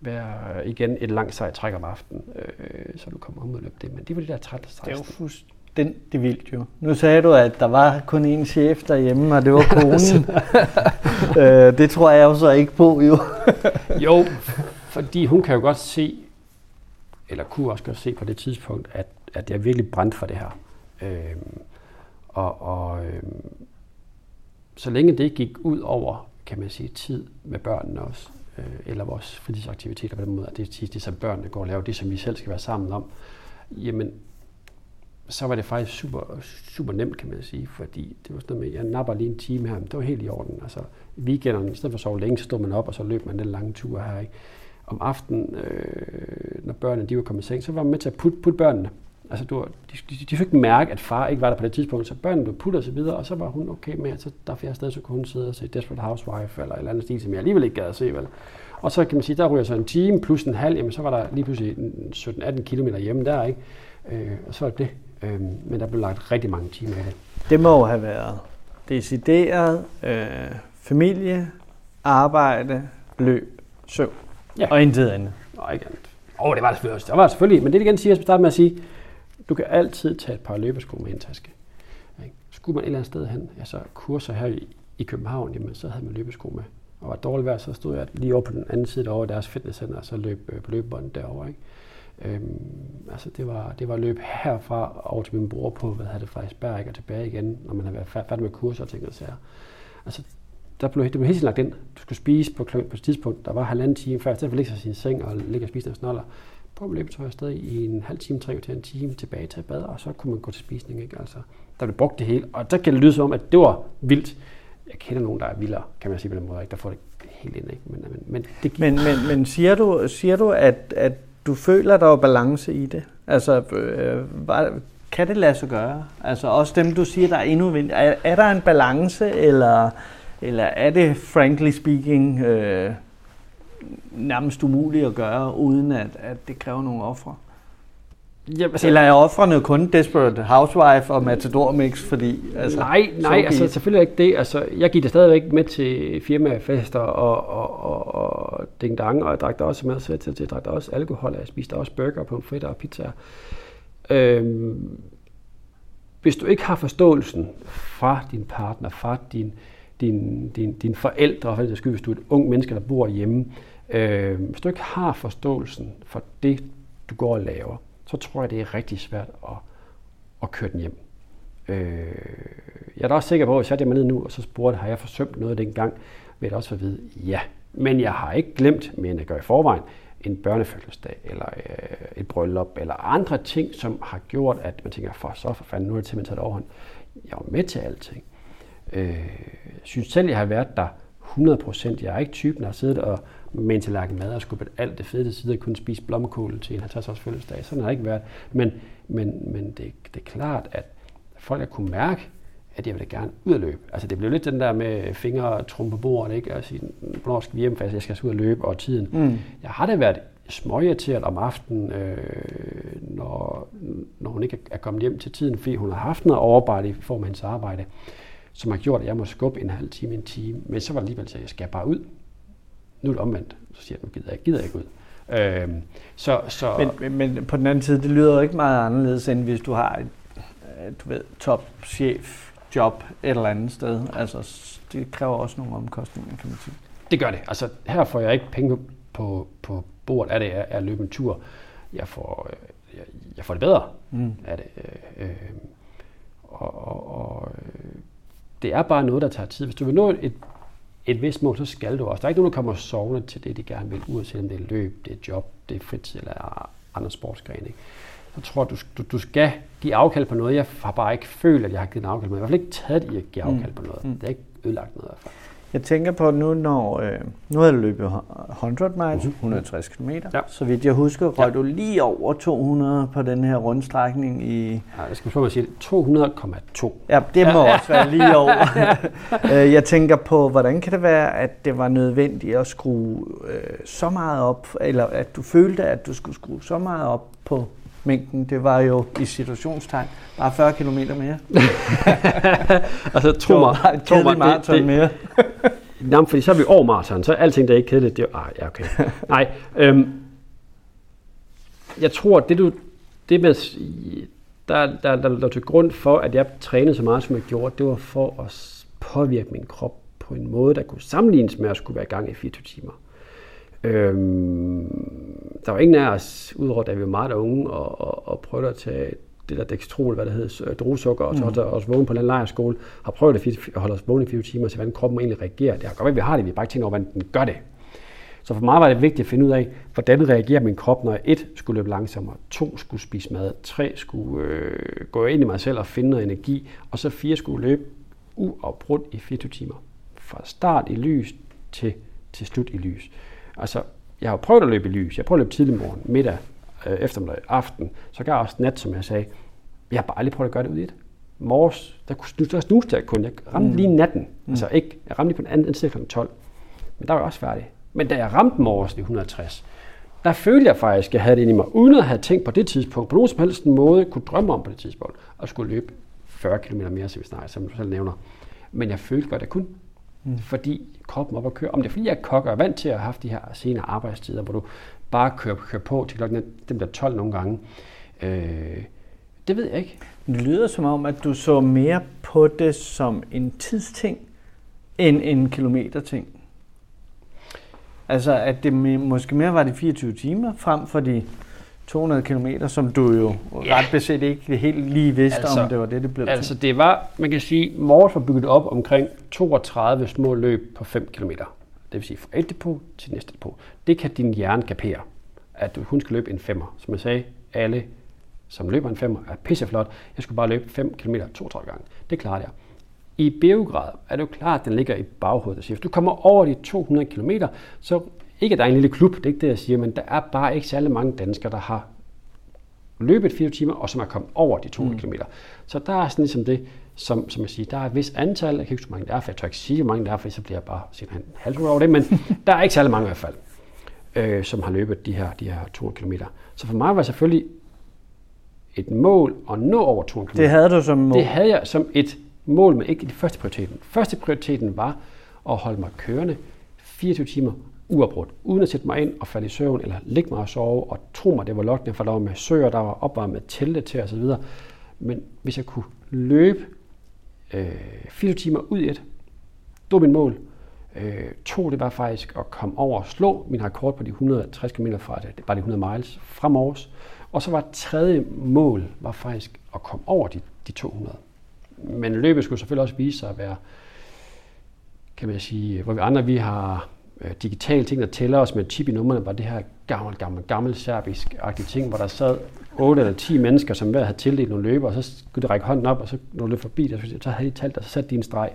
være igen et langt sejt træk om aftenen, øh, så du kommer om og løb det. Men det var det der 13 16 Det er jo fuldstændig vildt jo. Nu sagde du, at der var kun én chef derhjemme, og det var konen. øh, det tror jeg jo så ikke på, jo. jo, fordi hun kan jo godt se, eller kunne også godt se på det tidspunkt, at, at jeg virkelig brændte for det her. Øhm, og og øhm, så længe det gik ud over, kan man sige, tid med børnene også, øh, eller vores fritidsaktiviteter på den måde, at det, er det som børnene går og laver, det som vi selv skal være sammen om, jamen, så var det faktisk super, super nemt, kan man sige, fordi det var sådan noget med, jeg napper lige en time her, men det var helt i orden. Altså, i weekenderne, i stedet for at sove længe, så stod man op, og så løb man den lange tur her, ikke? Om aftenen, øh, når børnene de var kommet i seng, så var man med til at putte, putte børnene. Altså, du, de, de, de fik mærke, at far ikke var der på det tidspunkt, så børnene blev puttet og så videre, og så var hun okay med, at så der flere stadig så kunne hun sidde og se Desperate Housewife eller et eller andet stil, som jeg alligevel ikke gad at se, vel. Og så kan man sige, der ryger så en time plus en halv, jamen så var der lige pludselig 17-18 km hjemme der, ikke? Øh, og så var det det. Øh, men der blev lagt rigtig mange timer af det. Det må jo have været decideret øh, familie, arbejde, løb, søvn. Ja. Og intet andet. Nej, ikke andet. Åh, oh, det var det selvfølgelig også. Det var det selvfølgelig. Men det, igen siger, jeg starte med at sige, du kan altid tage et par løbesko med en taske. Skulle man et eller andet sted hen, ja, så kurser her i, i København, jamen, så havde man løbesko med. Og var dårligt vejr, så stod jeg lige over på den anden side over deres fitnesscenter, og så løb øh, på løbebåndet derovre. Ikke? Øhm, altså det var, det var løb herfra over til min bror på, hvad havde det faktisk, Berg og tilbage igen, når man havde været færdig med kurser og ting og sager. Altså der blev, det blev helt lagt ind. Du skulle spise på, på et tidspunkt, der var halvanden time før, i stedet for at ligge sig i sin seng og ligge og spise en snoller. På at løbe afsted i en halv time, tre til en time tilbage til bad, og så kunne man gå til spisning. Ikke? Altså, der blev brugt det hele, og der kan det lyde som at det var vildt. Jeg kender nogen, der er vildere, kan man sige på den måde, ikke? der får det helt ind. Ikke? Men, men, men, det men, men, men siger du, siger du at, at du føler, der er balance i det? Altså, øh, var, kan det lade sig gøre? Altså også dem, du siger, der er endnu vind. Er, er der en balance, eller eller er det, frankly speaking, øh, nærmest umuligt at gøre, uden at, at det kræver nogle ofre? Jamen, altså, Eller er offrene kun Desperate Housewife og Matador Mix, fordi... Altså, nej, nej, altså selvfølgelig ikke det. Altså, jeg gik da stadigvæk med til firmafester og, og, og, og ding dang, og jeg drak da også med til, til, jeg drak da også alkohol, og jeg spiste også burger, på fritter og pizza. Øhm, hvis du ikke har forståelsen fra din partner, fra din, din, din, din forældre, for det skyld, hvis du er et ung menneske, der bor hjemme, øh, hvis du ikke har forståelsen for det, du går og laver, så tror jeg, det er rigtig svært at, at køre den hjem. Øh, jeg er da også sikker på, at jeg mig ned nu og så spurgte, har jeg forsømt noget dengang, vil jeg også få at vide, ja. Men jeg har ikke glemt, men jeg gør i forvejen, en børnefødselsdag, eller øh, et bryllup, eller andre ting, som har gjort, at man tænker, for så for fanden, nu er det simpelthen taget overhånd. Jeg var med til alting. Øh, synes selv, jeg har været der 100 procent. Jeg er ikke typen, der har siddet og med en tallerken mad og skubbet alt det fede til side og kun spise blomkål til en 50 års fødselsdag. Sådan har det ikke været. Men, men, men det, det er klart, at folk har kunne mærke, at jeg vil gerne ud og løbe. Altså det blev lidt den der med fingre og trum på bordet, ikke? Og sige, hvornår skal vi hjem, for jeg skal ud og løbe, og tiden. Mm. Jeg har da været småirriteret om aftenen, øh, når, når hun ikke er kommet hjem til tiden, fordi hun har haft noget overarbejde i form af hendes arbejde, som har gjort, at jeg må skubbe en halv time, en time. Men så var det alligevel, at jeg skal bare ud. Nu er det omvendt. Så siger jeg, nu gider jeg, gider jeg ikke ud. Øh, så, så... Men, men på den anden side, det lyder jo ikke meget anderledes, end hvis du har et du ved, topchef job et eller andet sted. Altså, det kræver også nogle omkostninger, kan man sige. Det gør det. Altså, her får jeg ikke penge på, på bordet af det er at løbe en tur. Jeg får, øh, jeg, jeg får det bedre mm. af det. Øh, øh, og, og, og det er bare noget, der tager tid. Hvis du vil nå et, et vist mål, så skal du også. Der er ikke nogen, der kommer sovende til det, de gerne vil, uanset om det er løb, det er job, det er fritid eller andre sportsgrene. Ikke? Så tror du, du, du skal give afkald på noget. Jeg har bare ikke følt, at jeg har givet en afkald på noget. Jeg har i hvert fald ikke taget i at give afkald på noget. Mm. Det er ikke ødelagt noget i hvert fald. Jeg tænker på nu, når øh, nu har du løbet 100 miles, 160 km. Ja. Så vidt jeg husker, røg ja. du lige over 200 på den her rundstrækning i... Ja, jeg skal prøve at sige 200,2. Ja, det må ja. også være lige over. Øh, jeg tænker på, hvordan kan det være, at det var nødvendigt at skrue øh, så meget op, eller at du følte, at du skulle skrue så meget op på mængden, det var jo i situationstegn bare 40 km mere. altså to, mig, to mig, maraton det, mere. Jamen, fordi så er vi over maraton, så er alting, der er ikke kedeligt, det er ah, ja, okay. Nej, øhm, jeg tror, det du, det med, der, der, der, der til grund for, at jeg trænede så meget, som jeg gjorde, det var for at påvirke min krop på en måde, der kunne sammenlignes med at skulle være i gang i 24 timer. Øhm, der var ingen af os, udover da vi var meget unge, og, og, og prøvede at tage det der dextrol, hvad det hedder, drusukker, og så mm. os vågne på den lejrskole, har prøvet at holde os vågne i 24 timer, så hvordan kroppen egentlig reagerer. Det har godt at vi har det, vi har bare ikke tænkt over, hvordan den gør det. Så for mig var det vigtigt at finde ud af, hvordan reagerer min krop, når jeg et skulle løbe langsommere, to skulle spise mad, tre skulle øh, gå ind i mig selv og finde noget energi, og så fire skulle løbe uafbrudt i 24 timer. Fra start i lys til, til slut i lys. Altså, jeg har prøvet at løbe i lys. Jeg har prøvet at løbe tidlig morgen, middag, øh, eftermiddag, aften. Så gør jeg også nat, som jeg sagde. Jeg har bare aldrig prøvet at gøre det ud i et. Mors, der, kunne, der snuste jeg kun. Jeg ramte mm. lige natten. Mm. Altså ikke, jeg ramte lige på den anden side kl. 12. Men der var jeg også færdig. Men da jeg ramte morges i 160, der følte jeg faktisk, at jeg havde det inde i mig, uden at have tænkt på det tidspunkt, på nogen som helst måde kunne drømme om på det tidspunkt, at skulle løbe 40 km mere, som vi snakker, som du selv nævner. Men jeg følte godt, at jeg kunne. Mm. Fordi kroppen op og køre. Om det er fordi, jeg kokker er vant til at have haft de her senere arbejdstider, hvor du bare kører, kører på til klokken dem der 12 nogle gange. Øh, det ved jeg ikke. Det lyder som om, at du så mere på det som en tidsting, end en kilometerting. Altså, at det måske mere var de 24 timer, frem for de 200 km, som du jo ja. ret beset ikke helt lige vidste, altså, om det var det, det blev Altså, det var, man kan sige, Mors var bygget op omkring 32 små løb på 5 km. Det vil sige fra et depot til næste depot. Det kan din hjerne kapere, at du kun skal løbe en femmer. Som jeg sagde, alle som løber en femmer er pisseflot. Jeg skulle bare løbe 5 km 32 gange. Det klarer jeg. I Beograd er det jo klart, at den ligger i baghovedet. Hvis du kommer over de 200 km, så ikke, at der er en lille klub, det er ikke det, jeg siger, men der er bare ikke særlig mange danskere, der har løbet 24 timer, og som er kommet over de 200 mm. km. Så der er sådan ligesom det, som, som jeg siger, der er et vis antal, jeg kan ikke huske, hvor mange der er, for jeg tør ikke sige, hvor mange der er, for så bliver jeg bare simpelthen halvt over det, men der er ikke særlig mange i hvert fald, øh, som har løbet de her, de her 200 km. Så for mig var selvfølgelig et mål at nå over 200 km. Det havde du som mål? Det havde jeg som et mål, men ikke i det første prioriteten. Første prioriteten var at holde mig kørende 24 timer uafbrudt, uden at sætte mig ind og falde i søvn, eller ligge mig og sove, og tro mig, det var lokkende, for der var med søer, der var opvarmet med telte til osv. Men hvis jeg kunne løbe øh, 24 timer ud i et, det var mit mål. Øh, to, det var faktisk at komme over og slå min rekord på de 160 km fra det, bare var de 100 miles fra Aarhus. Og så var tredje mål var faktisk at komme over de, de 200. Men løbet skulle selvfølgelig også vise sig at være, kan man sige, hvor vi andre vi har øh, digitale ting, der tæller os med chip i numrene, var det her gammel, gammel, gammel serbisk-agtige ting, hvor der sad 8 eller 10 mennesker, som hver havde tildelt nogle løber, og så skulle de række hånden op, og så når de forbi det, så havde de talt, og så satte de en streg.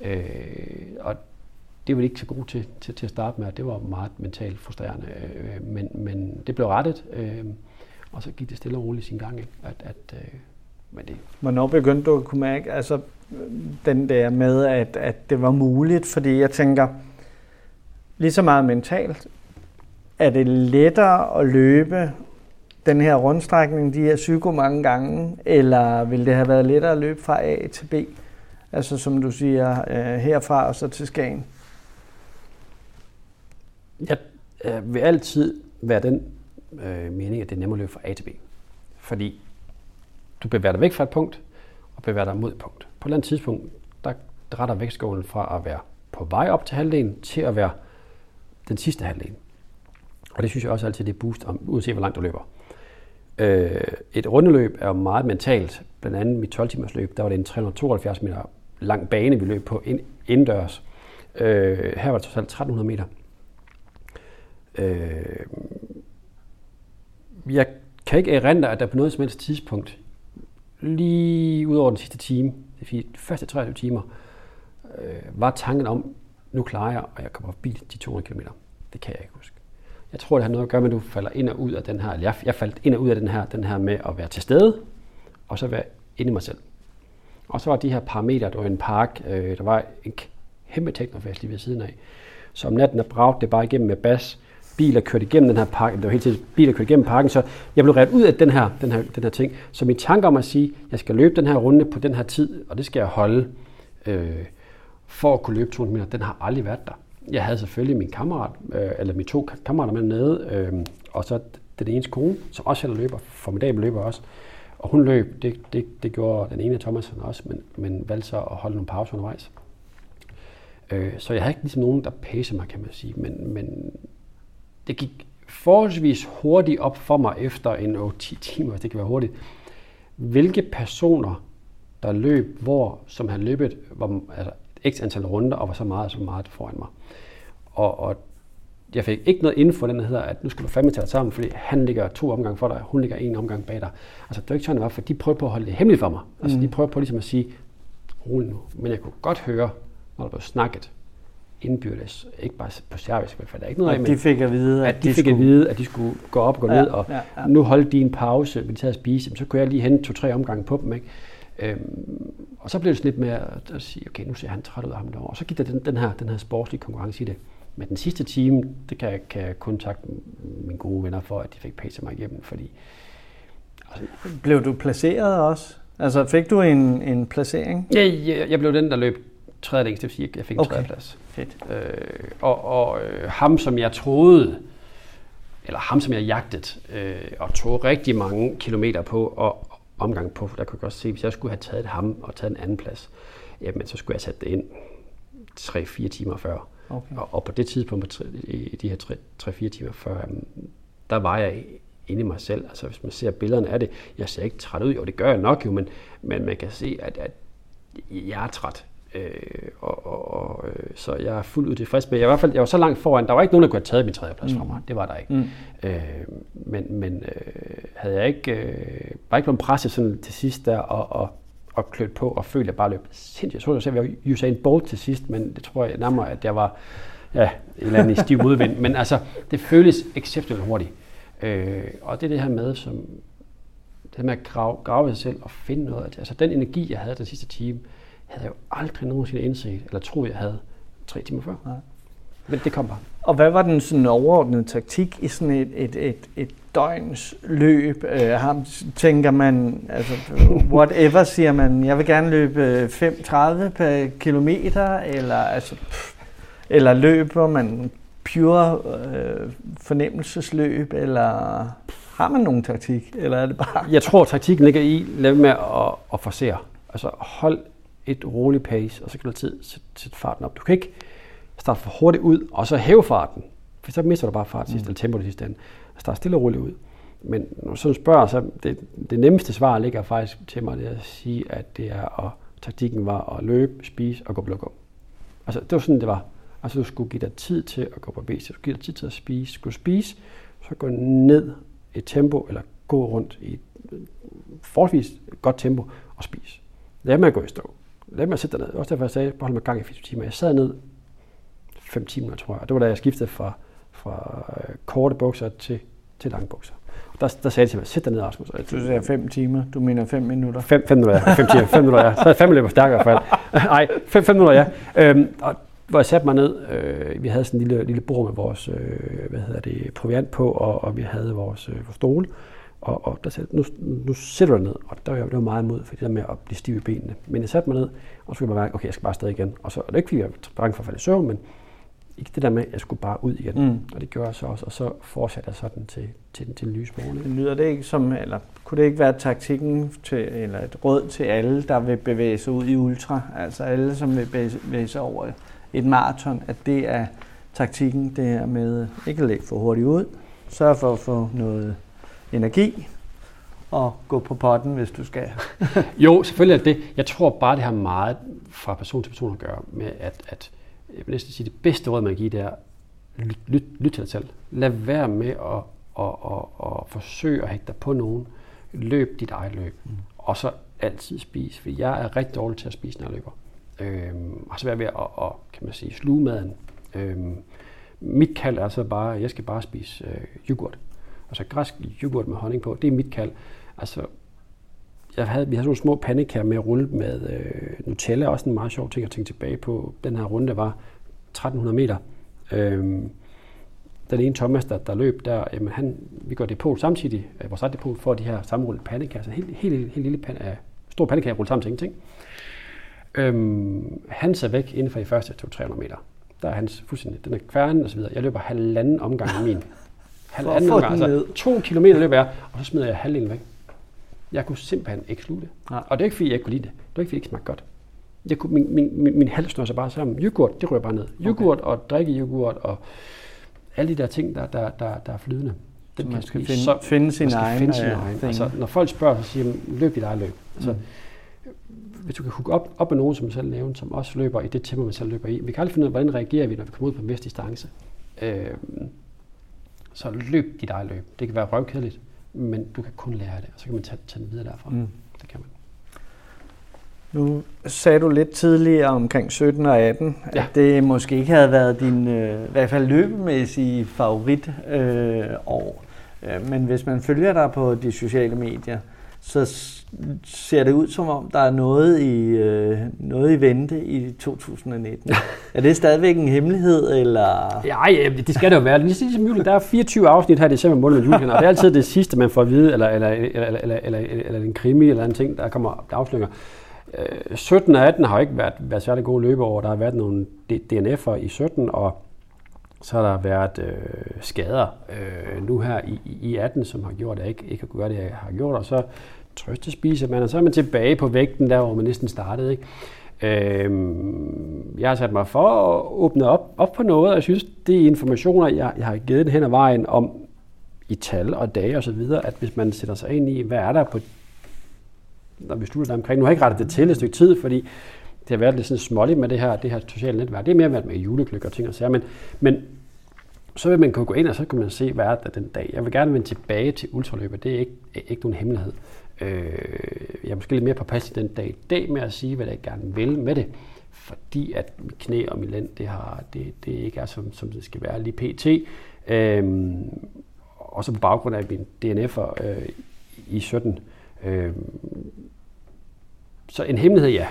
Øh, og det var de ikke så gode til, til, til at starte med, og det var meget mentalt frustrerende. Øh, men, men det blev rettet, øh, og så gik det stille og roligt sin gang. Ikke? At, at, øh, men det... Hvornår begyndte du at kunne mærke altså, den der med, at, at det var muligt? Fordi jeg tænker, lige så meget mentalt, er det lettere at løbe den her rundstrækning, de her psyko mange gange, eller vil det have været lettere at løbe fra A til B? Altså som du siger, øh, herfra og så til Skagen. Jeg øh, vil altid være den øh, mening, at det er nemmere at løbe fra A til B. Fordi du bevæger dig væk fra et punkt, og bevæger dig mod et punkt. På et eller andet tidspunkt, der retter vægtskålen fra at være på vej op til halvdelen, til at være den sidste halvdel. Og det synes jeg også altid, det er boost, om, uanset hvor langt du løber. Øh, et rundeløb er jo meget mentalt. Blandt andet mit 12 timers løb, der var det en 372 meter lang bane, vi løb på indendørs. Øh, her var det totalt 1300 meter. Øh, jeg kan ikke erindre, at der på noget som helst tidspunkt, lige ud over den sidste time, de første 23 timer, øh, var tanken om, nu klarer jeg, og jeg kommer forbi de 200 km. Det kan jeg ikke huske. Jeg tror, det har noget at gøre med, at du falder ind og ud af den her, jeg, jeg faldt ind og ud af den her, den her med at være til stede, og så være inde i mig selv. Og så var de her parametre, der var en park, øh, der var en kæmpe teknofest lige ved siden af. Så om natten er bragt det bare igennem med bas, biler kørte igennem den her park, det var hele tiden biler kørte igennem parken, så jeg blev ret ud af den her, den her, den her ting. Så min tanke om at sige, at jeg skal løbe den her runde på den her tid, og det skal jeg holde, øh, for at kunne løbe 200 meter, den har aldrig været der. Jeg havde selvfølgelig min kammerat, øh, eller mine to kammerater med nede, øh, og så den ene kone, som også selv løber, formidabel løber også. Og hun løb, det, det, det gjorde den ene af Thomasen også, men, men valgte så at holde nogle pauser undervejs. Øh, så jeg havde ikke ligesom nogen, der pacede mig, kan man sige, men, men det gik forholdsvis hurtigt op for mig efter en 10 timer, hvis det kan være hurtigt, hvilke personer, der løb hvor, som havde løbet hvor, altså, x antal runder, og var så meget, så meget foran mig. Og, og jeg fik ikke noget info, den hedder, at nu skal du fandme tage dig sammen, fordi han ligger to omgange for dig, hun ligger en omgang bag dig. Altså, det var ikke sådan, det var, for de prøvede på at holde det hemmeligt for mig. Altså, mm. de prøvede på ligesom at sige, rolig nu. Men jeg kunne godt høre, når der blev snakket, indbyrdes, ikke bare på service fald, der er ikke noget af, men de fik at vide, at, at de, de fik skulle... at vide, at de skulle gå op og gå ja, ned, og ja, ja. nu holdt de en pause, vi tager at spise, så kunne jeg lige hente to-tre omgange på dem, ikke? Øhm, og så blev det sådan lidt med at, at sige, okay, nu ser han træt ud af ham derovre. Og så gik der den, den her, den her sportslige konkurrence i det. Men den sidste time, det kan jeg, kan jeg kun takke mine gode venner for, at de fik pacet mig igennem, fordi... Altså, blev du placeret også? Altså fik du en, en placering? Ja, jeg, jeg blev den, der løb tredje længst, det vil sige, at jeg fik en okay. tredje plads. Fedt. Øh, og og øh, ham, som jeg troede, eller ham, som jeg jagtede, øh, og tog rigtig mange kilometer på, og omgang på, der kunne jeg godt se, hvis jeg skulle have taget ham og taget en anden plads, jamen så skulle jeg sat det ind 3-4 timer før. Okay. Og, og på det tidspunkt, i de her 3-4 timer før, der var jeg inde i mig selv. Altså hvis man ser billederne af det, jeg ser ikke træt ud, og det gør jeg nok jo, men, men man kan se, at, at jeg er træt. Øh, og, og, og, øh, så jeg er fuldt ud tilfreds med. Jeg, i hvert fald, jeg var så langt foran, der var ikke nogen, der kunne have taget min tredje plads mm. fra mig. Det var der ikke. Mm. Øh, men men øh, havde jeg ikke, øh, var ikke blevet presset sådan til sidst der, og, og, og klødt på, og følte, at jeg bare løb sindssygt. Jeg troede, at jeg var Usain Bolt til sidst, men det tror jeg nærmere, at jeg var ja, et eller andet i stiv modvind. Men altså, det føles exceptionelt hurtigt. Øh, og det er det her med, som det med at grave, grave sig selv og finde noget. Altså den energi, jeg havde den sidste time, havde jeg jo aldrig nogensinde indset, eller troet, jeg havde tre timer før. Nej. Men det kom bare. Og hvad var den sådan overordnede taktik i sådan et, et, et, et døgns løb? Uh, ham tænker man, altså whatever siger man, jeg vil gerne løbe 5.30 per kilometer, eller, altså, pff, eller løber man pure uh, fornemmelsesløb, eller har man nogen taktik, eller er det bare... Jeg tror, taktikken ligger i, lad med at, at forsere. Altså hold et roligt pace, og så kan du altid sætte, sætte farten op. Du kan ikke starte for hurtigt ud, og så hæve farten. For så mister du bare fart sidst, mm. eller tempo det sidste ende. Start stille og roligt ud. Men når du sådan spørger, så det, det nemmeste svar ligger faktisk til mig, det er at sige, at det er, at taktikken var at løbe, spise og gå på lokum. Altså, det var sådan, det var. Altså, du skulle give dig tid til at gå på base. Du skulle give dig tid til at spise. Skulle du spise, så gå ned et tempo, eller gå rundt i et forholdsvis godt tempo og spise. Lad mig gå i stå. Lad mig sætte dig ned. Også derfor jeg sagde, hold mig gang i 24 timer. Jeg sad ned 5 timer, tror jeg. Og det var da jeg skiftede fra, fra øh, korte bukser til, til lange bukser. Og der, der sagde jeg til mig, sæt dig ned, Rasmus. Du sagde 5 timer, du mener 5 minutter? 5 minutter, ja. 5 timer, 5 minutter, ja. Så er jeg fem minutter stærkere i hvert fald. Nej, 5 minutter, ja. Øhm, og hvor jeg satte mig ned, øh, vi havde sådan en lille, lille bord med vores, øh, hvad hedder det, proviant på, og, og vi havde vores, øh, vores stole. Og, og der sagde nu, nu sætter du dig ned, og der var jeg det var meget imod, for det der med at blive stiv i benene. Men jeg satte mig ned, og så skulle jeg mærke, okay, jeg skal bare stadig igen. Og så, og det er ikke fordi, jeg var bange for at falde i søvn, men ikke det der med, at jeg skulle bare ud igen. Mm. Og det gjorde jeg så også, og så fortsatte jeg sådan til, til, til en lys morgen. Lyder det ikke som, eller kunne det ikke være taktikken til, eller et råd til alle, der vil bevæge sig ud i ultra, altså alle, som vil bevæge sig over et maraton, at det er taktikken, det her med ikke at lægge for hurtigt ud, sørg for at få noget energi, og gå på potten, hvis du skal. jo, selvfølgelig er det. Jeg tror bare, det har meget fra person til person at gøre med, at, at jeg vil næsten sige, det bedste råd, man kan give, det er, lyt, lyt, lyt til dig selv. Lad være med at, at, at, at, at forsøge at hægte dig på nogen. Løb dit eget løb. Mm. Og så altid spise, for jeg er rigtig dårlig til at spise, når jeg løber. Øhm, og så være ved at, at, kan man sige, sluge maden. Øhm, mit kald er så bare, jeg skal bare spise øh, yoghurt. Altså græsk yoghurt med honning på, det er mit kald. Altså, jeg havde, vi havde sådan nogle små pandekager med at rulle med øh, Nutella, også en meget sjov ting at tænke tilbage på. Den her runde var 1300 meter. Øhm, den ene Thomas, der, der løb der, jamen han, vi går depot samtidig, øh, vores depot får de her sammenrullede pandekager, så helt, helt, helt, helt lille pan, øh, stor pandekage rullet sammen til ingenting. Øhm, han ser væk inden for de første 200-300 meter. Der er hans fuldstændig, den er kværnen og så videre. Jeg løber halvanden omgang af min. halvanden omgang, altså to kilometer løber jeg, og så smider jeg halvdelen væk. Jeg kunne simpelthen ikke sluge det. Ja. Og det er ikke fordi, jeg ikke kunne lide det. Det er ikke fordi, det ikke smagte godt. Jeg kunne, min, min, min, min hals sig bare sammen. Yoghurt, det rører bare ned. Yoghurt okay. og drikke yoghurt og alle de der ting, der, der, der, der er flydende. Det man skal finde, så, finde sin egen. Finde sin ja, egen. Altså, når folk spørger, så siger de, løb dit eget løb. Altså, mm hvis du kan hooke op, op med nogen, som selv nævnte, som også løber i det tempo, man selv løber i. Vi kan aldrig finde ud af, hvordan reagerer vi, når vi kommer ud på en vis distance. Øh, så løb dit eget løb. Det kan være røvkedeligt, men du kan kun lære det, og så kan man tage, tage det videre derfra. Mm. Det kan man. Nu sagde du lidt tidligere omkring 17 og 18, ja. at det måske ikke havde været din øh, i hvert fald løbemæssige favorit øh, år. Øh, men hvis man følger dig på de sociale medier, så ser det ud som om, der er noget i, øh, noget i vente i 2019. er det stadigvæk en hemmelighed, eller? Ja, ja det skal det jo være. Lige som juli, der er 24 afsnit her i december måned med julen, og det er altid det sidste, man får at vide, eller, eller, eller, eller, eller, eller, en krimi, eller en ting, der kommer afsløringer. 17 og 18 har ikke været, været særlig gode løbeår. Der har været nogle DNF'er i 17, og så har der været øh, skader øh, nu her i, i 18, som har gjort, at jeg ikke, ikke har gøre det, jeg har gjort. Og så trøstespiser man, og så er man tilbage på vægten, der hvor man næsten startede. Ikke? Øh, jeg har sat mig for at åbne op, op på noget, og jeg synes, det er informationer, jeg, jeg har givet den hen ad vejen om i tal og dage og så videre, at hvis man sætter sig ind i, hvad er der på når vi slutter omkring. Nu har jeg ikke rettet det til et stykke tid, fordi det har været lidt sådan småligt med det her, det her sociale netværk. Det er mere været med juleklyk og ting og sager, men, men så vil man kunne gå ind, og så kan man se, hvad er der den dag. Jeg vil gerne vende tilbage til ultraløbet. Det er ikke, ikke nogen hemmelighed. Øh, jeg er måske lidt mere påpasselig den dag i dag med at sige, hvad jeg gerne vil med det. Fordi at mit knæ og min lænd, det, har, det, det ikke er, som, som det skal være lige pt. Øh, og så på baggrund af min DNF'er øh, i 17. Øh, så en hemmelighed, ja.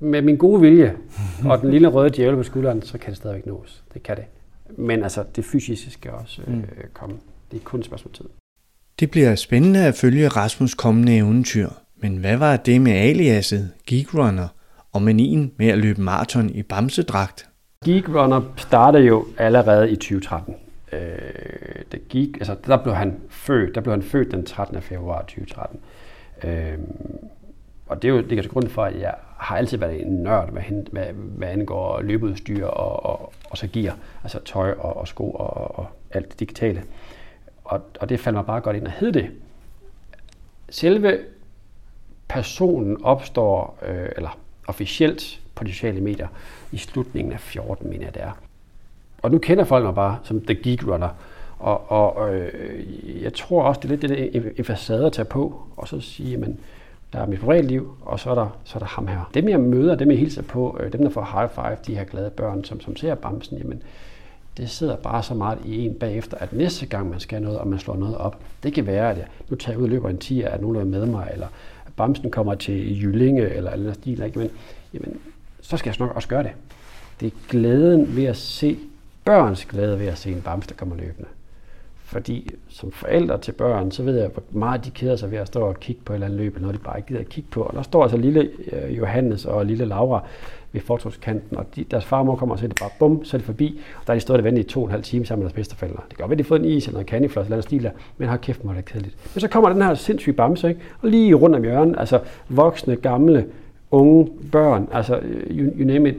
Med min gode vilje og den lille røde djævel på skulderen, så kan det stadigvæk nås. Det kan det. Men altså, det fysiske skal også øh, mm. komme. Det er kun et spørgsmål tid. Det bliver spændende at følge Rasmus kommende eventyr. Men hvad var det med aliaset Geekrunner, og manien med at løbe maraton i bamsedragt? Geekrunner startede jo allerede i 2013. Øh, det gik, altså, der blev han født, der blev han født den 13. februar 2013. Øh, og det er jo ligger til grund for, at jeg har altid været en nørd, hvad, hvad, hvad angår løbeudstyr og, og, og så gear, altså tøj og, og sko og, og alt det digitale. Og, og det faldt mig bare godt ind at hedde det. Selve personen opstår, øh, eller officielt på de sociale medier, i slutningen af 14, mener jeg det er. Og nu kender folk mig bare som The Geek Runner, og, og øh, jeg tror også, det er lidt det der en facade at tage på, og så sige, men der er mit privatliv, og så er, der, så er der ham her. Dem jeg møder, dem jeg hilser på, øh, dem der får high five, de her glade børn, som, som ser bamsen, jamen, det sidder bare så meget i en bagefter, at næste gang man skal noget, og man slår noget op, det kan være, at jeg, nu tager jeg ud og løber en 10, at nogen er med mig, eller at bamsen kommer til Jyllinge, eller eller stil, ikke? Men, jamen, så skal jeg nok også gøre det. Det er glæden ved at se, børns glæde ved at se en bamse, der kommer løbende. Fordi som forældre til børn, så ved jeg, hvor meget de keder sig ved at stå og kigge på et eller andet løb, eller noget de bare ikke gider at kigge på. Og der står altså lille øh, Johannes og lille Laura ved fortogskanten, og de, deres farmor kommer og så det bare bum, så er det forbi. Og der er de stået og ventet i to og en halv time sammen med deres bedsteforældre. Det gør, at de har fået en is eller noget candyfloss eller noget stil der, men har kæft mig, det er kedeligt. Men så kommer den her sindssyge bamse, ikke? og lige rundt om hjørnet, altså voksne, gamle, unge, børn, altså øh, you, you name it,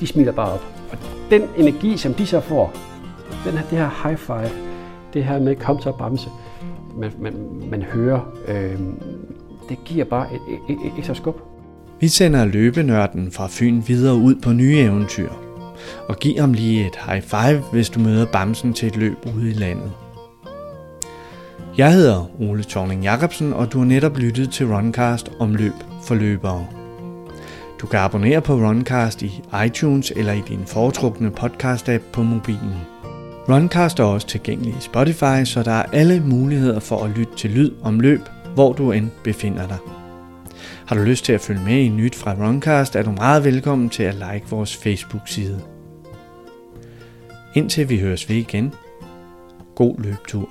de smiler bare op. Og den energi, som de så får, den her, det her high five, det her med kom så bamse, man, man, man hører, øh, det giver bare et, et, et, et ekstra skub. Vi sender løbenørden fra Fyn videre ud på nye eventyr. Og giv ham lige et high five, hvis du møder Bamsen til et løb ude i landet. Jeg hedder Ole Thorning Jacobsen, og du har netop lyttet til Runcast om løb for løbere. Du kan abonnere på Runcast i iTunes eller i din foretrukne podcast-app på mobilen. Runcast er også tilgængelig i Spotify, så der er alle muligheder for at lytte til lyd om løb, hvor du end befinder dig. Har du lyst til at følge med i nyt fra Runcast, er du meget velkommen til at like vores Facebook-side. Indtil vi høres ved igen. God løbetur.